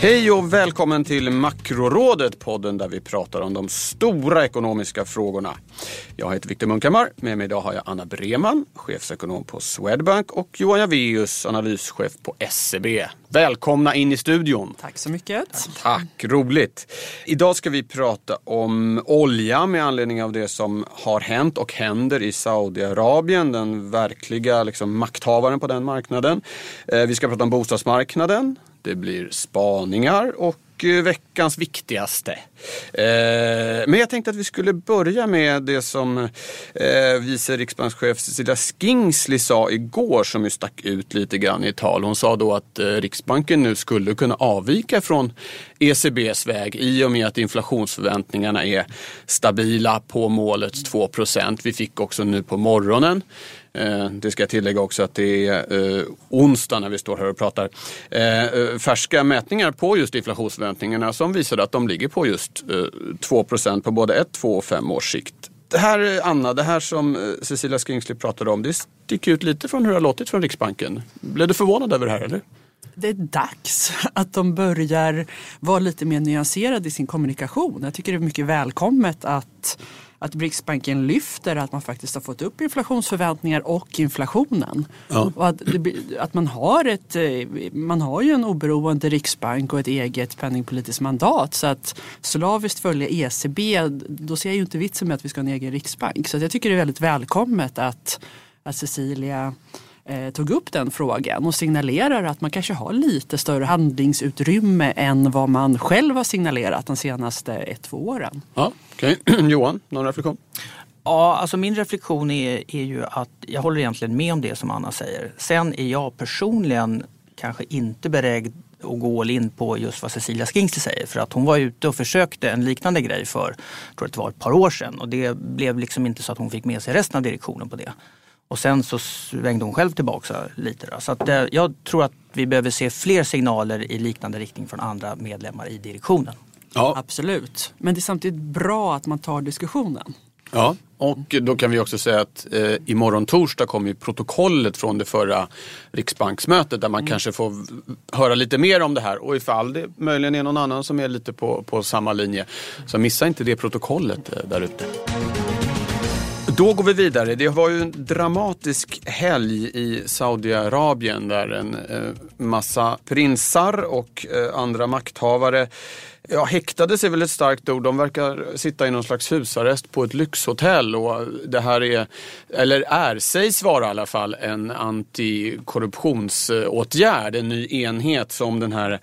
Hej och välkommen till Makrorådet, podden där vi pratar om de stora ekonomiska frågorna. Jag heter Viktor Munkhammar, med mig idag har jag Anna Breman, chefsekonom på Swedbank och Johan Javeus, analyschef på SEB. Välkomna in i studion. Tack så mycket. Tack, roligt. Idag ska vi prata om olja med anledning av det som har hänt och händer i Saudiarabien, den verkliga liksom, makthavaren på den marknaden. Eh, vi ska prata om bostadsmarknaden, det blir spaningar och eh, veckans viktigaste. Eh, men jag tänkte att vi skulle börja med det som eh, vice riksbankschef Cecilia Skingsley sa igår som ju stack ut lite grann i tal. Hon sa då att Riksbanken nu skulle kunna avvika från ECBs väg i och med att inflationsförväntningarna är stabila på målets 2% Vi fick också nu på morgonen Eh, det ska jag tillägga också att det är eh, onsdag när vi står här och pratar. Eh, eh färska mätningar på just inflationsförväntningarna som visade att de ligger på just eh, 2% på både 1, 2 och 5 års sikt. Det här, Anna, det här som Cecilia Skingsley pratade om, det sticker ut lite från hur det har låtit från Riksbanken. Blev du förvånad över det här eller? Det är dags att de börjar vara lite mer nyanserade i sin kommunikation. Jag tycker det är mycket välkommet att att Riksbanken lyfter att man faktiskt har fått upp inflationsförväntningar och inflationen. Ja. Och att, att, man, har ett, eh, man har ju en oberoende riksbank och ett eget penningpolitiskt mandat. Så att slaviskt följa ECB, då ser jag ju inte vitsen med att vi ska ha en egen riksbank. Så jag tycker det är väldigt välkommet att, att Cecilia eh, tog upp den frågan och signalerar att man kanske har lite större handlingsutrymme än vad man själv har signalerat de senaste ett, två åren. Ja, okay. Johan, någon reflektion? Ja, alltså min reflektion är, är ju att jag håller egentligen med om det som Anna säger. Sen är jag personligen kanske inte beredd att gå all in på just vad Cecilia Skingsley säger. För att hon var ute och försökte en liknande grej för, tror det var ett par år sedan. Och det blev liksom inte så att hon fick med sig resten av direktionen på det. Och sen så svängde hon själv tillbaka lite. Då. Så att, eh, jag tror att vi behöver se fler signaler i liknande riktning från andra medlemmar i direktionen. Ja. Absolut. Men det är samtidigt bra att man tar diskussionen. Ja, och då kan vi också säga att eh, imorgon torsdag kommer protokollet från det förra riksbanksmötet där man mm. kanske får höra lite mer om det här och ifall det möjligen är någon annan som är lite på, på samma linje så missa inte det protokollet eh, där ute. Då går vi vidare. Det var ju en dramatisk helg i Saudiarabien där en eh, massa prinsar och eh, andra makthavare Ja, häktades är väl ett starkt ord. De verkar sitta i någon slags husarrest på ett lyxhotell och det här är, eller är, sägs vara i alla fall en antikorruptionsåtgärd. En ny enhet som den här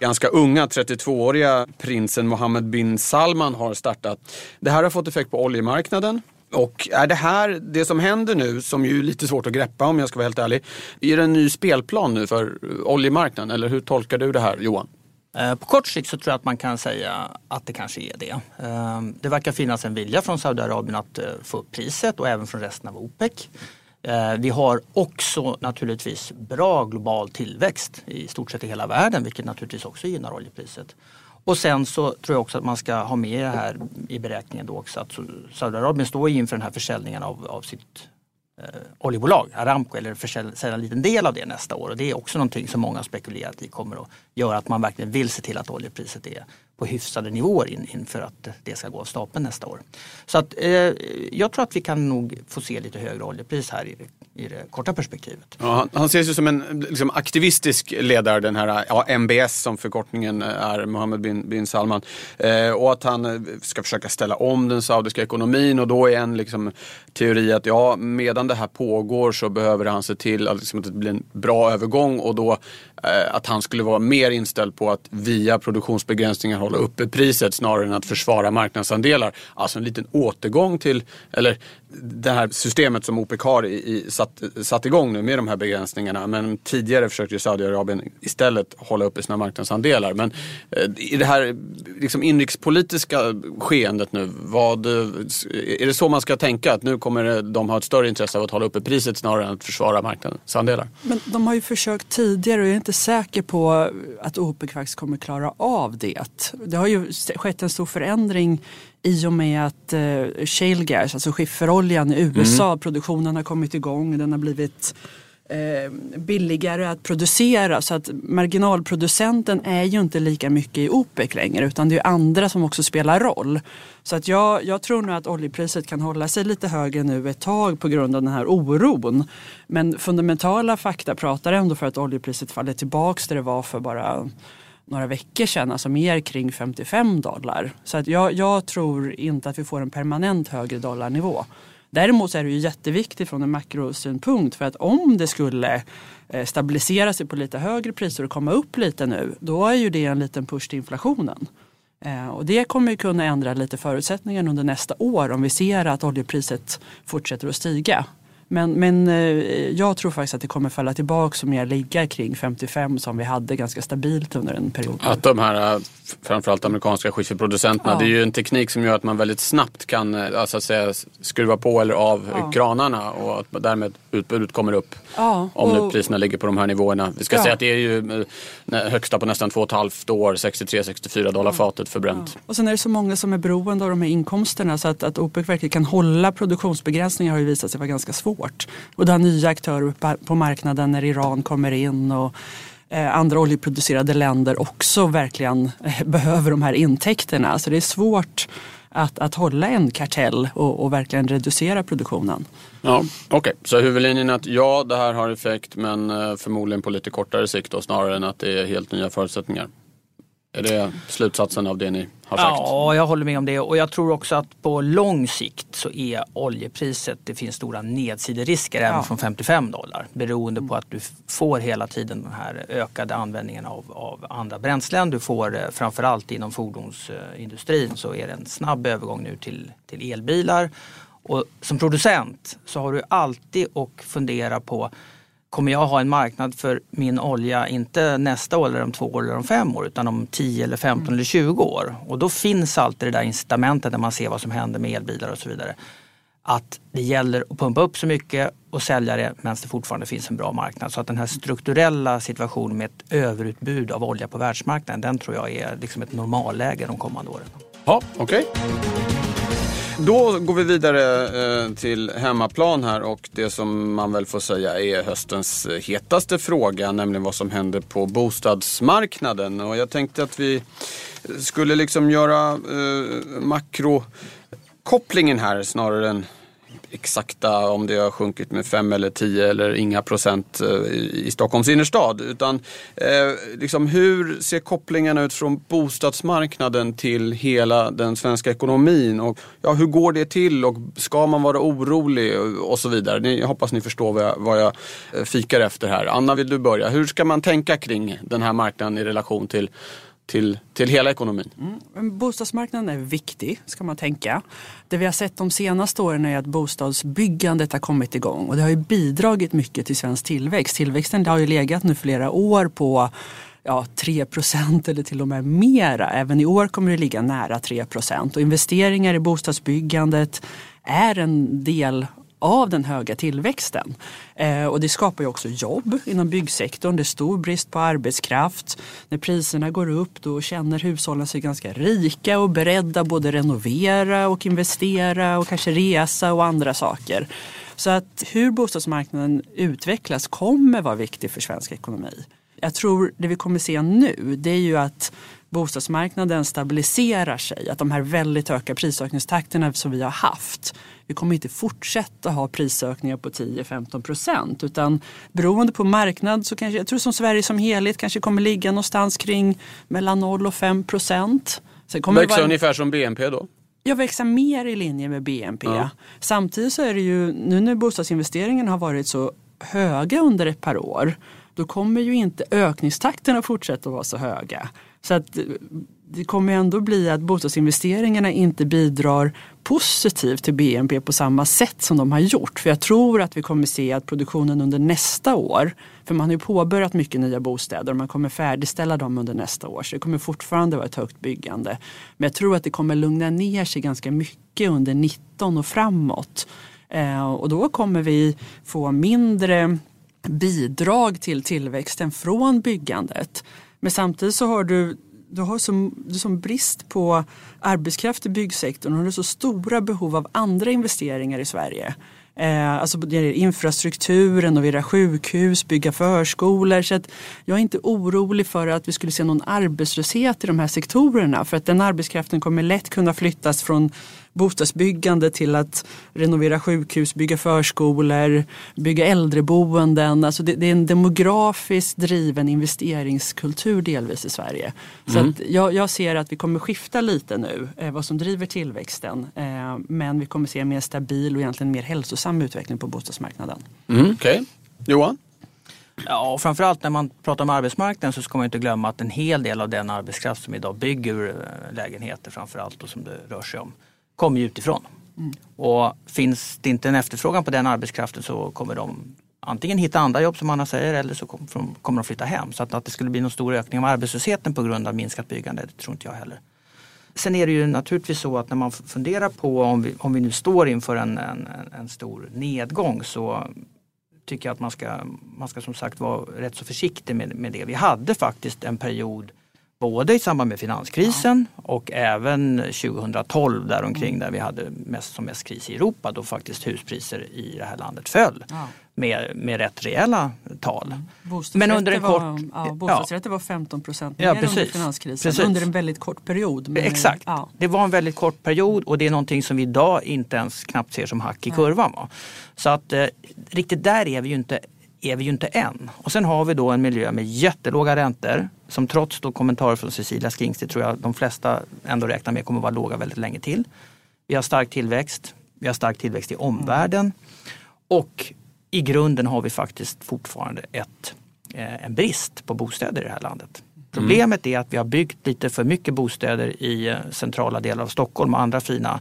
ganska unga 32-åriga prinsen Mohammed bin Salman har startat. Det här har fått effekt på oljemarknaden. Och är det här, det som händer nu, som ju är lite svårt att greppa om jag ska vara helt ärlig, är det en ny spelplan nu för oljemarknaden eller hur tolkar du det här Johan? Eh, på kort sikt så tror jag att man kan säga att det kanske är det. Eh, det verkar finnas en vilja från Saudiarabien att eh, få upp priset och även från resten av OPEC. Vi har också naturligtvis bra global tillväxt i stort sett i hela världen vilket naturligtvis också gynnar oljepriset. Och sen så tror jag också att man ska ha med det här i beräkningen då också att Saudiarabien står inför den här försäljningen av, av sitt eh, oljebolag, Aramco, eller sälja en liten del av det nästa år. Och det är också någonting som många spekulerat i kommer att göra att man verkligen vill se till att oljepriset är på hyfsade nivåer in, inför att det ska gå av stapeln nästa år. Så att, eh, jag tror att vi kan nog få se lite högre oljepris här i det korta perspektivet. Ja, han, han ses ju som en liksom, aktivistisk ledare, den här ja, MBS som förkortningen är, Mohammed bin, bin Salman. Eh, och att han eh, ska försöka ställa om den saudiska ekonomin och då är en liksom, teori att ja, medan det här pågår så behöver han se till att, liksom, att det blir en bra övergång och då eh, att han skulle vara mer inställd på att via produktionsbegränsningar hålla uppe priset snarare än att försvara marknadsandelar. Alltså en liten återgång till, eller det här systemet som OPEC har i, i, satt, satt igång nu med de här begränsningarna. Men tidigare försökte ju Saudiarabien istället hålla uppe sina marknadsandelar. Men eh, i det här liksom inrikespolitiska skeendet nu, vad, eh, är det så man ska tänka? Att nu kommer de ha ett större intresse av att hålla uppe priset snarare än att försvara marknadsandelar? Men de har ju försökt tidigare och jag är inte säker på att OPEC faktiskt kommer klara av det. Det har ju skett en stor förändring i och med att eh, shale gas, alltså skifferoljan i USA, mm. produktionen har kommit igång. Den har blivit eh, billigare att producera så att marginalproducenten är ju inte lika mycket i OPEC längre utan det är andra som också spelar roll. Så att jag, jag tror nog att oljepriset kan hålla sig lite högre nu ett tag på grund av den här oron. Men fundamentala fakta pratar ändå för att oljepriset faller tillbaks där det var för bara några veckor sedan, alltså mer kring 55 dollar. Så att jag, jag tror inte att vi får en permanent högre dollarnivå. Däremot så är det ju jätteviktigt från en makrosynpunkt för att om det skulle eh, stabilisera sig på lite högre priser och komma upp lite nu, då är ju det en liten push till inflationen. Eh, och det kommer ju kunna ändra lite förutsättningarna under nästa år om vi ser att oljepriset fortsätter att stiga. Men, men eh, jag tror faktiskt att det kommer falla tillbaka och mer ligga kring 55 som vi hade ganska stabilt under en period. Att de här framförallt amerikanska skifferproducenterna, ja. det är ju en teknik som gör att man väldigt snabbt kan eh, alltså, säga, skruva på eller av ja. kranarna och att därmed utbudet kommer upp. Ja, och, om nu priserna ligger på de här nivåerna. Vi ska säga att det är ju eh, högsta på nästan två och ett halvt år, 63-64 dollar fatet för Brent. Och sen är det så många som är beroende av de här inkomsterna så att, att OPEC verkligen kan hålla produktionsbegränsningar har ju visat sig vara ganska svårt svårt. Och det har nya aktörer på marknaden när Iran kommer in och eh, andra oljeproducerade länder också verkligen eh, behöver de här intäkterna. Så det är svårt att, att hålla en kartell och, och verkligen reducera produktionen. Ja, Okej, okay. så huvudlinjen är att ja, det här har effekt men eh, förmodligen på lite kortare sikt då, snarare än att det är helt nya förutsättningar. Är det slutsatsen av det ni har sagt? Ja, jag håller med om det. Och jag tror också att på lång sikt så är oljepriset, det finns stora nedsiderisker ja. även från 55 dollar. Beroende på att du får hela tiden den här ökade användningen av, av andra bränslen. Du får eh, framförallt inom fordonsindustrin så är det en snabb övergång nu till, till elbilar. Och som producent så har du alltid att fundera på kommer jag ha en marknad för min olja, inte nästa år eller om två år eller om fem år, utan om 10 eller 15 mm. eller 20 år. Och då finns alltid det där incitamentet när man ser vad som händer med elbilar och så vidare. Att det gäller att pumpa upp så mycket och sälja det medan det fortfarande finns en bra marknad. Så att den här strukturella situationen med ett överutbud av olja på världsmarknaden, den tror jag är liksom ett normalläge de kommande åren. Ja, okej. Okay. Då går vi vidare eh, till hemmaplan här och det som man väl får säga är höstens hetaste fråga, nämligen vad som händer på bostadsmarknaden. Och jag tänkte att vi skulle liksom göra eh, makrokopplingen här snarare än exakta om det har sjunkit med 5 eller 10 eller inga procent eh, i Stockholms innerstad. Utan eh, liksom hur ser kopplingarna ut från bostadsmarknaden till hela den svenska ekonomin? Och ja, hur går det till och ska man vara orolig och så vidare? Jag hoppas ni förstår vad jag, vad jag eh, fikar efter här. Anna, vill du börja? Hur ska man tänka kring den här marknaden i relation till till, till hela ekonomin. Mm. Bostadsmarknaden är viktig, ska man tänka. Det vi har sett de senaste åren är att bostadsbyggandet har kommit igång och det har ju bidragit mycket till svensk tillväxt. Tillväxten har ju legat nu flera år på ja, 3 eller till och med mera. Även i år kommer det ligga nära 3 och investeringar i bostadsbyggandet är en del av den höga tillväxten. Eh, och det skapar ju också jobb inom byggsektorn. Det är stor brist på arbetskraft. När priserna går upp då känner hushållen sig ganska rika och beredda både renovera och investera och kanske resa och andra saker. Så att hur bostadsmarknaden utvecklas kommer vara viktigt för svensk ekonomi. Jag tror det vi kommer se nu det är ju att bostadsmarknaden stabiliserar sig. Att de här väldigt höga prisökningstakterna som vi har haft vi kommer inte fortsätta ha prisökningar på 10-15 procent utan beroende på marknad så kanske, jag tror som Sverige som helhet kanske kommer ligga någonstans kring mellan 0 och 5 procent. Växa vara... ungefär som BNP då? Ja, växa mer i linje med BNP. Ja. Samtidigt så är det ju nu när bostadsinvesteringen har varit så höga under ett par år då kommer ju inte ökningstakten att fortsätta vara så höga. Så att eh, det kommer ändå bli att bostadsinvesteringarna inte bidrar positivt till BNP på samma sätt som de har gjort. För jag tror att vi kommer se att produktionen under nästa år, för man har ju påbörjat mycket nya bostäder och man kommer färdigställa dem under nästa år. Så det kommer fortfarande vara ett högt byggande. Men jag tror att det kommer lugna ner sig ganska mycket under 19 och framåt. Eh, och då kommer vi få mindre bidrag till tillväxten från byggandet. Men samtidigt så har du du har som, du som brist på arbetskraft i byggsektorn och du har så stora behov av andra investeringar i Sverige. Eh, alltså det gäller infrastruktur, renovera sjukhus, bygga förskolor. Så att jag är inte orolig för att vi skulle se någon arbetslöshet i de här sektorerna. För att den arbetskraften kommer lätt kunna flyttas från bostadsbyggande till att renovera sjukhus, bygga förskolor, bygga äldreboenden. Alltså det, det är en demografiskt driven investeringskultur delvis i Sverige. Så mm. jag, jag, ser att vi kommer skifta lite nu eh, vad som driver tillväxten. Eh, men vi kommer se en mer stabil och egentligen mer hälsosam utveckling på bostadsmarknaden. Mm, Okej, okay. Johan? Ja, och framförallt när man pratar om arbetsmarknaden så ska man inte glömma att en hel del av den arbetskraft som idag bygger eh, lägenheter framförallt och som det rör sig om kommer ju utifrån. Mm. Och finns det inte en efterfrågan på den arbetskraften så kommer de antingen hitta andra jobb som Anna säger eller så kommer de flytta hem. Så att, att det skulle bli någon stor ökning av arbetslösheten på grund av minskat byggande, det tror inte jag heller. Sen är det ju naturligtvis så att när man funderar på om vi, om vi nu står inför en, en, en stor nedgång så tycker jag att man ska, man ska som sagt vara rätt så försiktig med, med det. Vi hade faktiskt en period Både i samband med finanskrisen ja. och även 2012 däromkring där vi hade mest som mest kris i Europa då faktiskt huspriser i det här landet föll. Ja. Med, med rätt rejäla tal. Mm. Men under en kort... Var, ja, bostadsrätter var 15 procent mer ja, precis, under finanskrisen precis. under en väldigt kort period. Men, Exakt, ja. det var en väldigt kort period och det är någonting som vi idag inte ens knappt ser som hack i kurvan. Så att eh, riktigt där är vi ju inte är vi ju inte än. Och sen har vi då en miljö med jättelåga räntor som trots då kommentarer från Cecilia Skingstedt tror jag de flesta ändå räknar med kommer vara låga väldigt länge till. Vi har stark tillväxt. Vi har stark tillväxt i omvärlden. Och i grunden har vi faktiskt fortfarande ett, eh, en brist på bostäder i det här landet. Problemet är att vi har byggt lite för mycket bostäder i eh, centrala delar av Stockholm och andra fina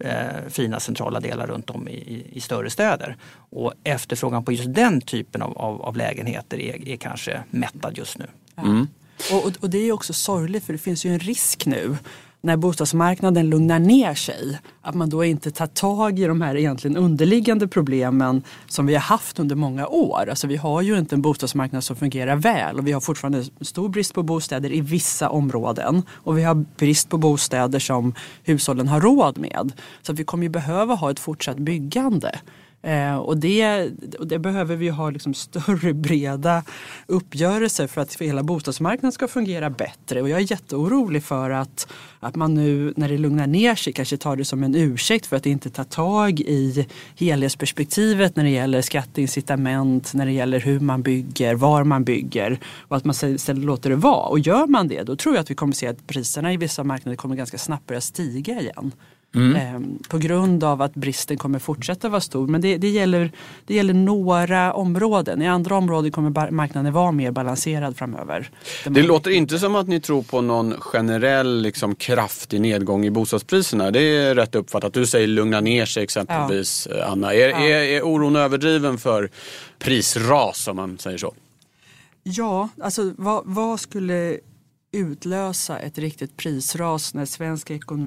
eh, fina centrala delar runt om i, i, större städer. Och efterfrågan på just den typen av, av, av lägenheter är, är, kanske mättad just nu. Mm. Och, och, och, det är också sorgligt för det finns ju en risk nu när bostadsmarknaden lugnar ner sig, att man då inte tar tag i de här egentligen underliggande problemen som vi har haft under många år. Alltså vi har ju inte en bostadsmarknad som fungerar väl och vi har fortfarande stor brist på bostäder i vissa områden och vi har brist på bostäder som hushållen har råd med. Så att vi kommer ju behöva ha ett fortsatt byggande. Eh, och, det, och det behöver vi ha liksom större breda uppgörelser för att hela bostadsmarknaden ska fungera bättre. Och jag är jätteorolig för att, att man nu när det lugnar ner sig kanske tar det som en ursäkt för att inte ta tag i helhetsperspektivet när det gäller skatteincitament, när det gäller hur man bygger, var man bygger och att man istället låter det vara. Och gör man det då tror jag att vi kommer se att priserna i vissa marknader kommer ganska snabbt börja stiga igen. Mm. Ehm, på grund av att bristen kommer fortsätta vara stor. Men det, det, gäller, det gäller några områden. I andra områden kommer marknaden vara mer balanserad framöver. Det, det låter inte som att ni tror på någon generell liksom, kraftig nedgång i bostadspriserna. Det är rätt uppfattat. Du säger lugna ner sig exempelvis, ja. Anna. Är, ja. är, är oron överdriven för prisras om man säger så? Ja, alltså vad, vad skulle utlösa ett riktigt prisras när svensk ekonomi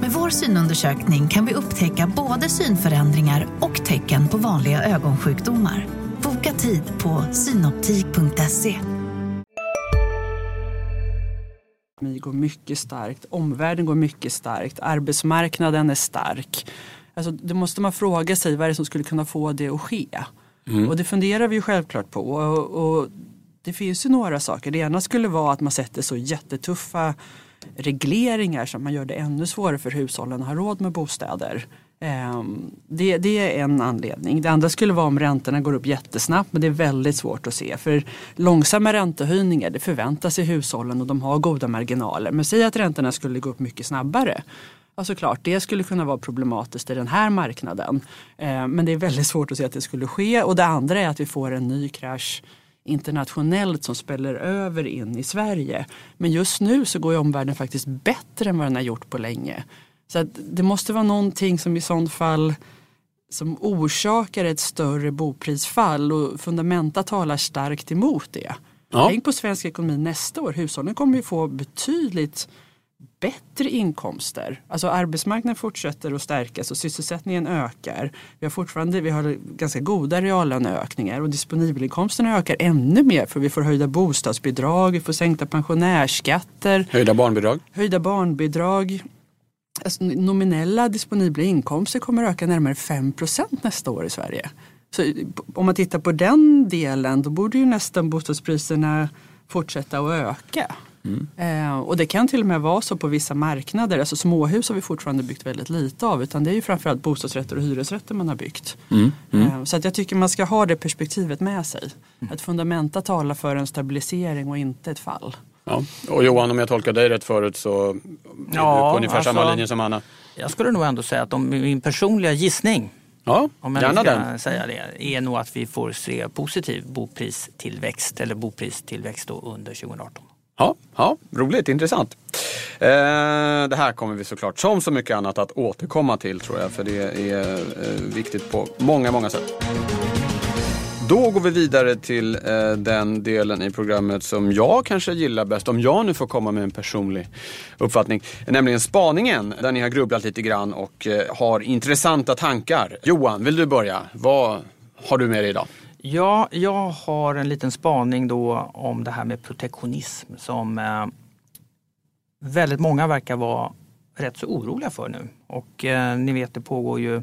Med vår synundersökning kan vi upptäcka både synförändringar och tecken på vanliga ögonsjukdomar. Boka tid på synoptik.se. går mycket starkt, omvärlden går mycket starkt, arbetsmarknaden är stark. Alltså, det måste man fråga sig, vad är det som skulle kunna få det att ske? Mm. Och det funderar vi ju självklart på. Och, och, det finns ju några saker. Det ena skulle vara att man sätter så jättetuffa regleringar som man gör det ännu svårare för hushållen att ha råd med bostäder. Ehm, det, det, är en anledning. Det andra skulle vara om räntorna går upp jättesnabbt men det är väldigt svårt att se. För långsamma räntehöjningar det förväntar sig hushållen och de har goda marginaler. Men säg att räntorna skulle gå upp mycket snabbare. Ja, såklart, det skulle kunna vara problematiskt i den här marknaden. Ehm, men det är väldigt svårt att se att det skulle ske. Och det andra är att vi får en ny krasch internationellt som spänner över in i Sverige. Men just nu så går ju omvärlden faktiskt bättre än vad den har gjort på länge. Så att det måste vara någonting som i sånt fall som orsakar ett större boprisfall och fundamenta talar starkt emot det. Ja. Tänk på svensk ekonomi nästa år. Hushållen kommer ju få betydligt bättre inkomster. Alltså arbetsmarknaden fortsätter att stärkas och sysselsättningen ökar. Vi har fortfarande vi har ganska goda reallöneökningar och disponibelinkomsterna ökar ännu mer för vi får höjda bostadsbidrag, vi får sänkta pensionärsskatter. Höjda barnbidrag. Höjda barnbidrag. Alltså, nominella disponibla inkomster kommer öka närmare 5% nästa år i Sverige. Så om man tittar på den delen då borde ju nästan bostadspriserna fortsätta att öka. Mm. Eh, och det kan till och med vara så på vissa marknader. Alltså småhus har vi fortfarande byggt väldigt lite av utan det är ju framförallt bostadsrätter och hyresrätter man har byggt. Mm. Mm. Eh, så att jag tycker man ska ha det perspektivet med sig. Mm. Att fundamenta talar för en stabilisering och inte ett fall. Ja. Och Johan, om jag tolkar dig rätt förut så är ja, du på ungefär alltså, samma linje som Anna. Jag skulle nog ändå säga att om min personliga gissning Ja, om jag gärna ska den. säga det, är nog att vi får se positiv bopristillväxt eller bopristillväxt då under 2018. Ja, ja, roligt, intressant. Eh, det här kommer vi såklart som så mycket annat att återkomma till tror jag för det är eh, viktigt på många, många sätt. Då går vi vidare till eh, den delen i programmet som jag kanske gillar bäst, om jag nu får komma med en personlig uppfattning. Nämligen spaningen, där ni har grubblat lite grann och eh, har intressanta tankar. Johan, vill du börja? Vad har du med dig idag? Ja, jag har en liten spaning då om det här med protektionism som eh, väldigt många verkar vara rätt så oroliga för nu. Och eh, ni vet det pågår ju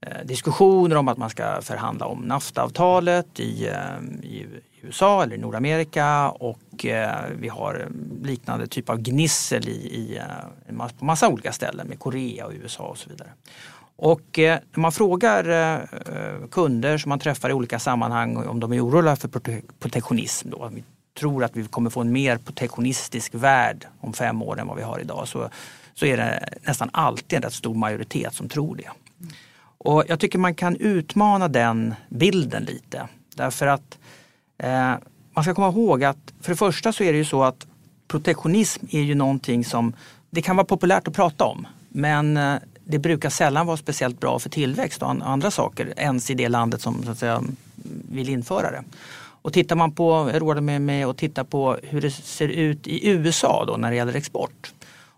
Eh, diskussioner om att man ska förhandla om NAFTA-avtalet i, eh, i, USA eller i Nordamerika och eh, vi har liknande typ av gnissel i, i, eh, på massa olika ställen med Korea och USA och så vidare. Och eh, när man frågar eh, eh, kunder som man träffar i olika sammanhang om de är oroliga för protektionism, då, vi tror att vi kommer få en mer protektionistisk värld om fem år än vad vi har idag, så, så är det nästan alltid en rätt stor majoritet som tror det. Och jag tycker man kan utmana den bilden lite. Därför att eh, man ska komma ihåg att för det första så är det ju så att protektionism är ju någonting som det kan vara populärt att prata om. Men det brukar sällan vara speciellt bra för tillväxt och andra saker ens i det landet som så att säga, vill införa det. Och tittar man på, jag råder med mig att titta på hur det ser ut i USA då när det gäller export.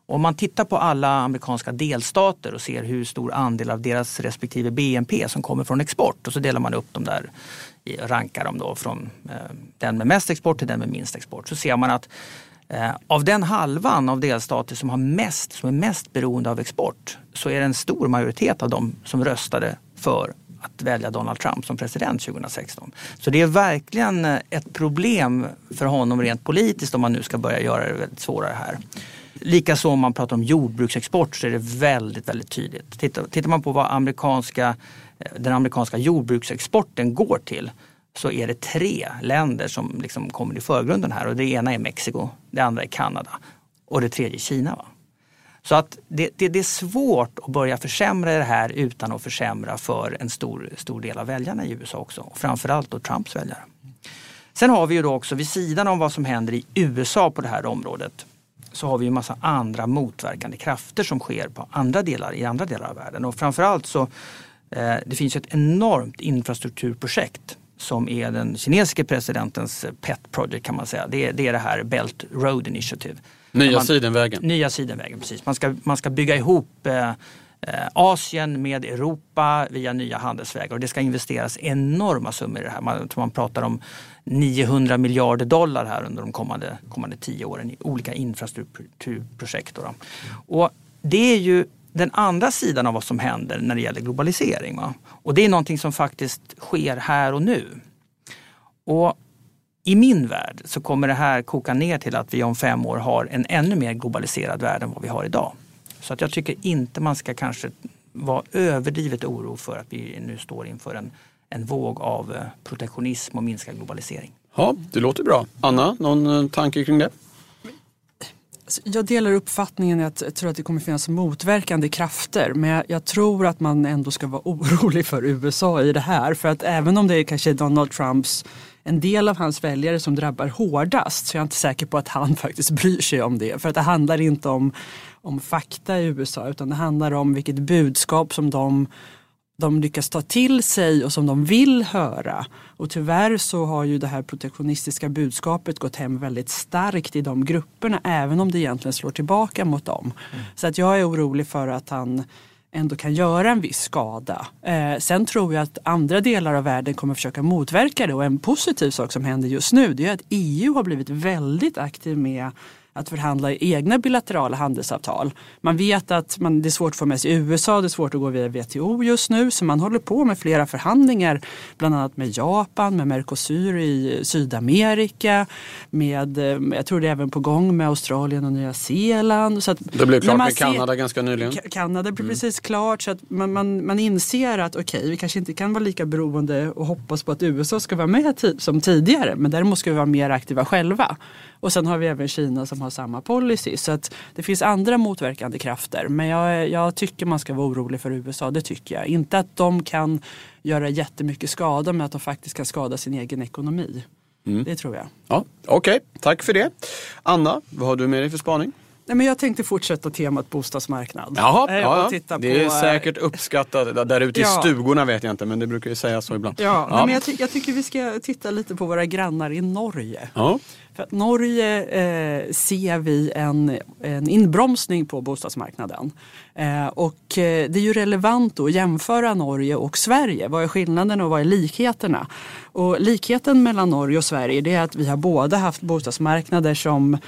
Om man tittar på alla amerikanska delstater och ser hur stor andel av deras respektive BNP som kommer från export och så delar man upp dem där, rankar dem då från eh, den med mest export till den med minst export. Så ser man att eh, Eh, av den halvan av delstater som, har mest, som är mest beroende av export så är det en stor majoritet av dem som röstade för att välja Donald Trump som president 2016. Så det är verkligen eh, ett problem för honom rent politiskt om man nu ska börja göra det väldigt svårare här. Likaså om man pratar om jordbruksexport så är det väldigt, väldigt tydligt. Tittar, tittar man på vad amerikanska, eh, den amerikanska jordbruksexporten går till så är det tre länder som liksom kommer i förgrunden här och det ena är Mexiko, det andra är Kanada och det tredje är Kina. Va? Så att det, det, det, är svårt att börja försämra det här utan att försämra för en stor, stor del av väljarna i USA också. Och framförallt då Trumps väljare. Sen har vi ju då också vid sidan om vad som händer i USA på det här området så har vi en massa andra motverkande krafter som sker på andra delar, i andra delar av världen. Och framförallt så eh, det finns ett enormt infrastrukturprojekt som är den kinesiske presidentens pet project kan man säga. Det är det, är det här Belt Road Initiative. Nya man, Sidenvägen. Nya Sidenvägen, precis. Man ska, man ska bygga ihop eh, Eh, Asien med Europa via nya handelsvägar och det ska investeras enorma summor i det här. Man, man pratar om 900 miljarder dollar här under de kommande, kommande tio åren i olika infrastrukturprojekt. Och det är ju den andra sidan av vad som händer när det gäller globalisering. Va? Och det är någonting som faktiskt sker här och nu. Och i min värld så kommer det här koka ner till att vi om fem år har en ännu mer globaliserad värld än vad vi har idag. Så att jag tycker inte man ska kanske vara överdrivet oro för att vi nu står inför en, en våg av eh, protektionism och minskad globalisering. Ja, det låter bra. Anna, någon eh, tanke kring det? Alltså, jag delar uppfattningen att jag tror att det kommer finnas motverkande krafter men jag, tror att man ändå ska vara orolig för USA i det här. För att även om det är kanske Donald Trumps en del av hans väljare som drabbar hårdast så jag är inte säker på att han faktiskt bryr sig om det. För att det handlar inte om, om fakta i USA utan det handlar om vilket budskap som de de lyckas ta till sig och som de vill höra. Och tyvärr så har ju det här protektionistiska budskapet gått hem väldigt starkt i de grupperna även om det egentligen slår tillbaka mot dem. Mm. Så att jag är orolig för att han ändå kan göra en viss skada. Eh, sen tror jag att andra delar av världen kommer försöka motverka det och en positiv sak som händer just nu det är att EU har blivit väldigt aktiv med att förhandla egna bilaterala handelsavtal. Man vet att man, det är svårt att få med sig USA, det är svårt att gå via WTO just nu så man håller på med flera förhandlingar bland annat med Japan, med Mercosur i Sydamerika, med, eh, jag tror det är även på gång med Australien och Nya Zeeland. Så att det blev klart med Kanada ganska nyligen. Kanada blev mm. precis klart så att man, man, man inser att okej okay, vi kanske inte kan vara lika beroende och hoppas på att USA ska vara med som tidigare men däremot ska vi vara mer aktiva själva. Och sen har vi även Kina som har samma policy. Så att det finns andra motverkande krafter. Men jag, jag tycker man ska vara orolig för USA, det tycker jag. Inte att de kan göra jättemycket skada men att de faktiskt kan skada sin egen ekonomi. Mm. Det tror jag. Ja, Okej, okay. tack för det. Anna, vad har du med dig för spaning? Nej, men jag tänkte fortsätta temat bostadsmarknad. Jaha, äh, ja, ja. det är på, säkert uppskattat. Där ute i ja. stugorna vet jag inte men det brukar ju sägas så ibland. Ja, ja. men jag, ty jag, tycker vi ska titta lite på våra grannar i Norge. Ja. För att Norge eh, ser vi en, en inbromsning på bostadsmarknaden. Eh, och eh, det är ju relevant att jämföra Norge och Sverige. Vad är skillnaden och vad är likheterna? Och likheten mellan Norge och Sverige är att vi har båda haft bostadsmarknader som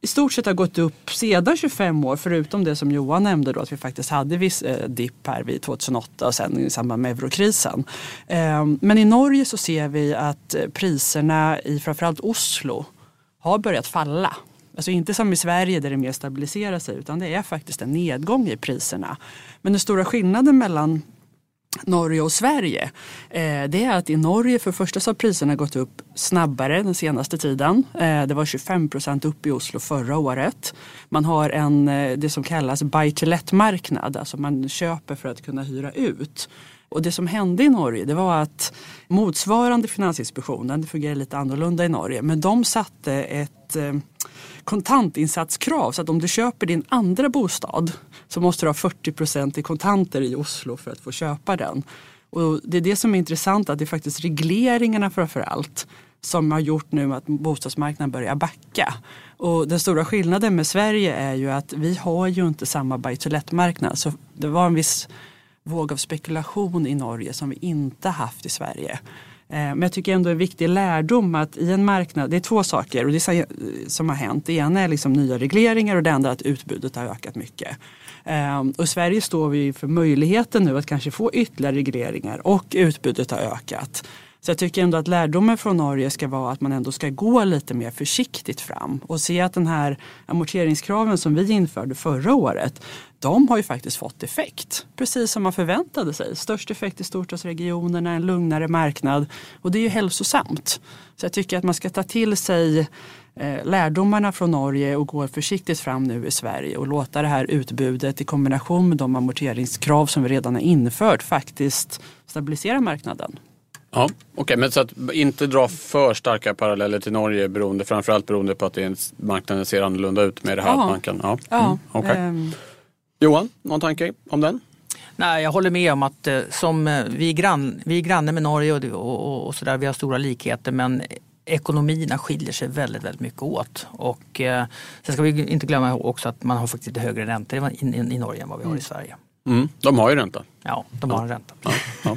i stort sett har gått upp sedan 25 år förutom det som Johan nämnde då att vi faktiskt hade viss eh, dipp här vid 2008 och sen i samband med eurokrisen. Eh, men i Norge så ser vi att eh, priserna i framförallt Oslo har börjat falla. Alltså inte som i Sverige där det mer stabiliserar sig utan det är faktiskt en nedgång i priserna. Men den stora skillnaden mellan Norge och Sverige eh, det är att i Norge för första så har priserna gått upp snabbare den senaste tiden. Eh, det var 25 procent upp i Oslo förra året. Man har en, eh, det som kallas buy to let-marknad, alltså man köper för att kunna hyra ut. Och det som hände i Norge det var att motsvarande Finansinspektionen, det fungerar lite annorlunda i Norge, men de satte ett eh, kontantinsatskrav så att om du köper din andra bostad så måste du ha 40 procent i kontanter i Oslo för att få köpa den. Och det är det som är intressant att det är faktiskt regleringarna framför allt som har gjort nu att bostadsmarknaden börjar backa. Och den stora skillnaden med Sverige är ju att vi har ju inte samma buy to let-marknad. Så det var en viss våg av spekulation i Norge som vi inte haft i Sverige. Eh, men jag tycker ändå en viktig lärdom att i en marknad, det är två saker och det eh, som har hänt. Det ena är liksom nya regleringar och det andra är att utbudet har ökat mycket. Eh, och i Sverige står vi för möjligheten nu att kanske få ytterligare regleringar och utbudet har ökat. Så jag tycker ändå att lärdomen från Norge ska vara att man ändå ska gå lite mer försiktigt fram och se att den här amorteringskraven som vi införde förra året, de har ju faktiskt fått effekt. Precis som man förväntade sig. Störst effekt i storstadsregionerna, en lugnare marknad och det är ju hälsosamt. Så jag tycker att man ska ta till sig eh, lärdomarna från Norge och gå försiktigt fram nu i Sverige och låta det här utbudet i kombination med de amorteringskrav som vi redan har infört faktiskt stabilisera marknaden. Ja, Okej, okay, men så att inte dra för starka paralleller till Norge beroende, framförallt beroende på att det är marknaden ser annorlunda ut med det här. Ja. Att man kan, ja. ja mm, okay. ähm. Johan, någon tanke om den? Nej, jag håller med om att eh, som eh, vi, är grann, vi är granne med Norge och, och, och sådär, vi har stora likheter men ekonomierna skiljer sig väldigt, väldigt mycket åt. Och, eh, sen ska vi inte glömma också att man har faktiskt lite högre räntor i, i, i Norge än vad vi har i mm. Sverige. Mm, de har ju ränta. Ja, de har en ränta. Ja, Ja,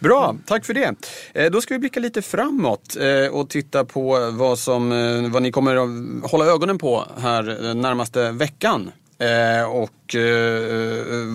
bra, tack för det. Eh, då ska vi blicka lite framåt eh, och titta på vad, som, eh, vad ni kommer att hålla ögonen på här närmaste veckan. och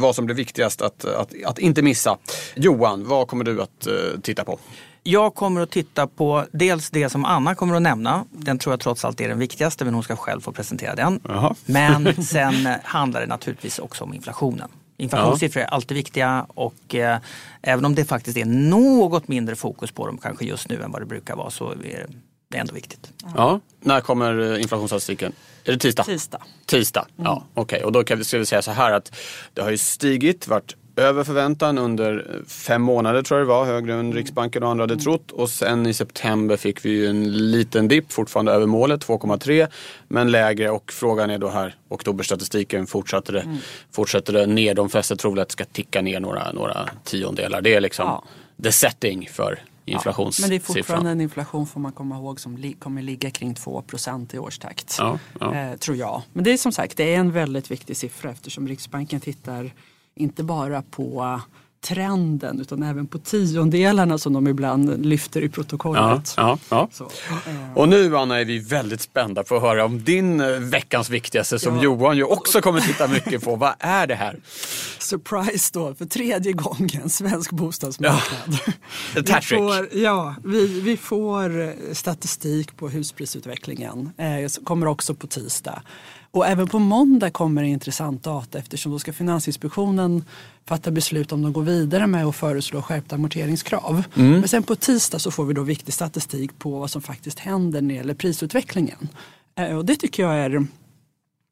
vad som blir viktigast att, att, att inte missa. Johan, vad kommer du att titta på? Jag kommer att titta på dels det som Anna kommer att nämna. Den tror jag trots allt är den viktigaste men hon ska själv få presentera den. Jaha. Men sen handlar det naturligtvis också om inflationen. Inflationssiffror är alltid viktiga och eh, även om det faktiskt är något mindre fokus på dem kanske just nu än vad det brukar vara så är det ändå viktigt. Ja. När kommer eh, inflationsstatistiken? Är det tisdag? Tisdag. Tisdag, ja okej. Och då kan vi, ska vi säga så här att det har ju stigit, varit över förväntan under fem månader tror jag det var, högre än Riksbanken och andra hade trott. Och sen i september fick vi ju en liten dipp, fortfarande över målet, 2,3 men lägre. Och frågan är då här, oktoberstatistiken, fortsätter det, fortsätter det ner? De flesta tror väl att det ska ticka ner några, några tiondelar. Det är liksom Ja. the setting för inflationssiffran. Men det är fortfarande en inflation får man komma ihåg som kommer ligga kring 2% i årstakt. Ja, ja. Eh, tror jag. Men det är som sagt det är en väldigt viktig siffra eftersom Riksbanken tittar inte bara på trenden utan även på tiondelarna som de ibland lyfter i Ja, protokollet. ja, ja. Så, eh, Och nu Anna är vi väldigt spända på att höra om din eh, veckans viktigaste som Johan ju också kommer titta mycket på. Vad är det här? surprise då för tredje gången svensk bostadsmarknad. Ett Vi får, ja, vi, vi får eh, statistik på husprisutvecklingen. Eh, kommer också på tisdag. Och även på måndag kommer det intressant data eftersom då ska Finansinspektionen fatta beslut om de går vidare med att föreslå skärpta amorteringskrav. Men sen på tisdag så får vi då viktig statistik på vad som faktiskt händer när det gäller prisutvecklingen. Eh, och det tycker jag är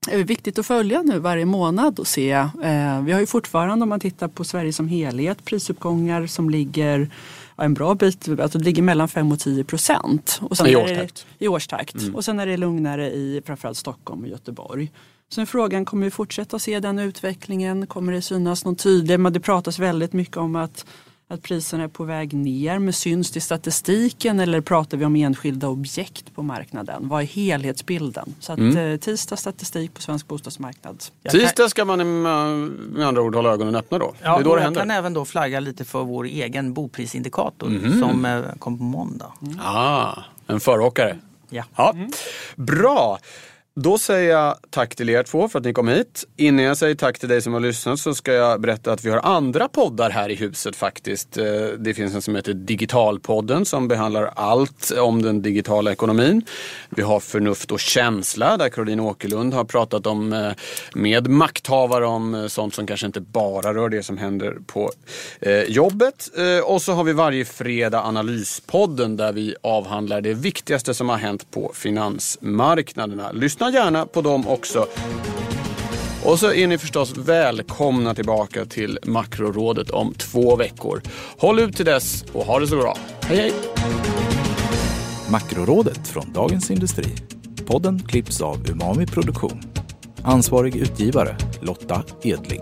är viktigt att följa nu varje månad och se. Eh, vi har ju fortfarande om man tittar på Sverige som helhet prisuppgångar som ligger ja, en bra bit, alltså det ligger mellan 5 och 10 procent. Och sen I är årstakt. Det, I årstakt. Och sen är det lugnare i framförallt Stockholm och Göteborg. Är frågan, kommer vi fortsätta se den utvecklingen? Kommer det synas någon tydlig? Men det pratas väldigt mycket om att att priserna är på väg ner. Men syns det i statistiken eller pratar vi om enskilda objekt på marknaden? Vad är helhetsbilden? Så att eh, tisdag statistik på svensk bostadsmarknad. Jag kan- Tisdag ska man med, med andra ord hålla ögonen öppna då. Ja, det är då det jag händer. kan även då flagga lite för vår egen boprisindikator Mhm. som eh, kom på måndag. Ah, en föråkare. Ja. Ja. Bra. Då säger jag tack till er två för att ni kom hit. Innan jag säger tack till dig som har lyssnat så ska jag berätta att vi har andra poddar här i huset faktiskt. Eh, det finns en som heter Digitalpodden som behandlar allt om den digitala ekonomin. Vi har Förnuft och känsla där Caroline Åkerlund har pratat om eh, med makthavare om eh, sånt som kanske inte bara rör det som händer på jobbet. Och så har vi varje fredag Analyspodden där vi avhandlar det viktigaste som har hänt på finansmarknaderna. Lyssna gärna på dem också. Och så är ni förstås välkomna tillbaka till Makrorådet om två veckor. Håll ut till dess och ha det så bra. Hej hej! Makrorådet från Dagens Industri. Podden klipps av Umami Produktion. Ansvarig utgivare Lotta Edling.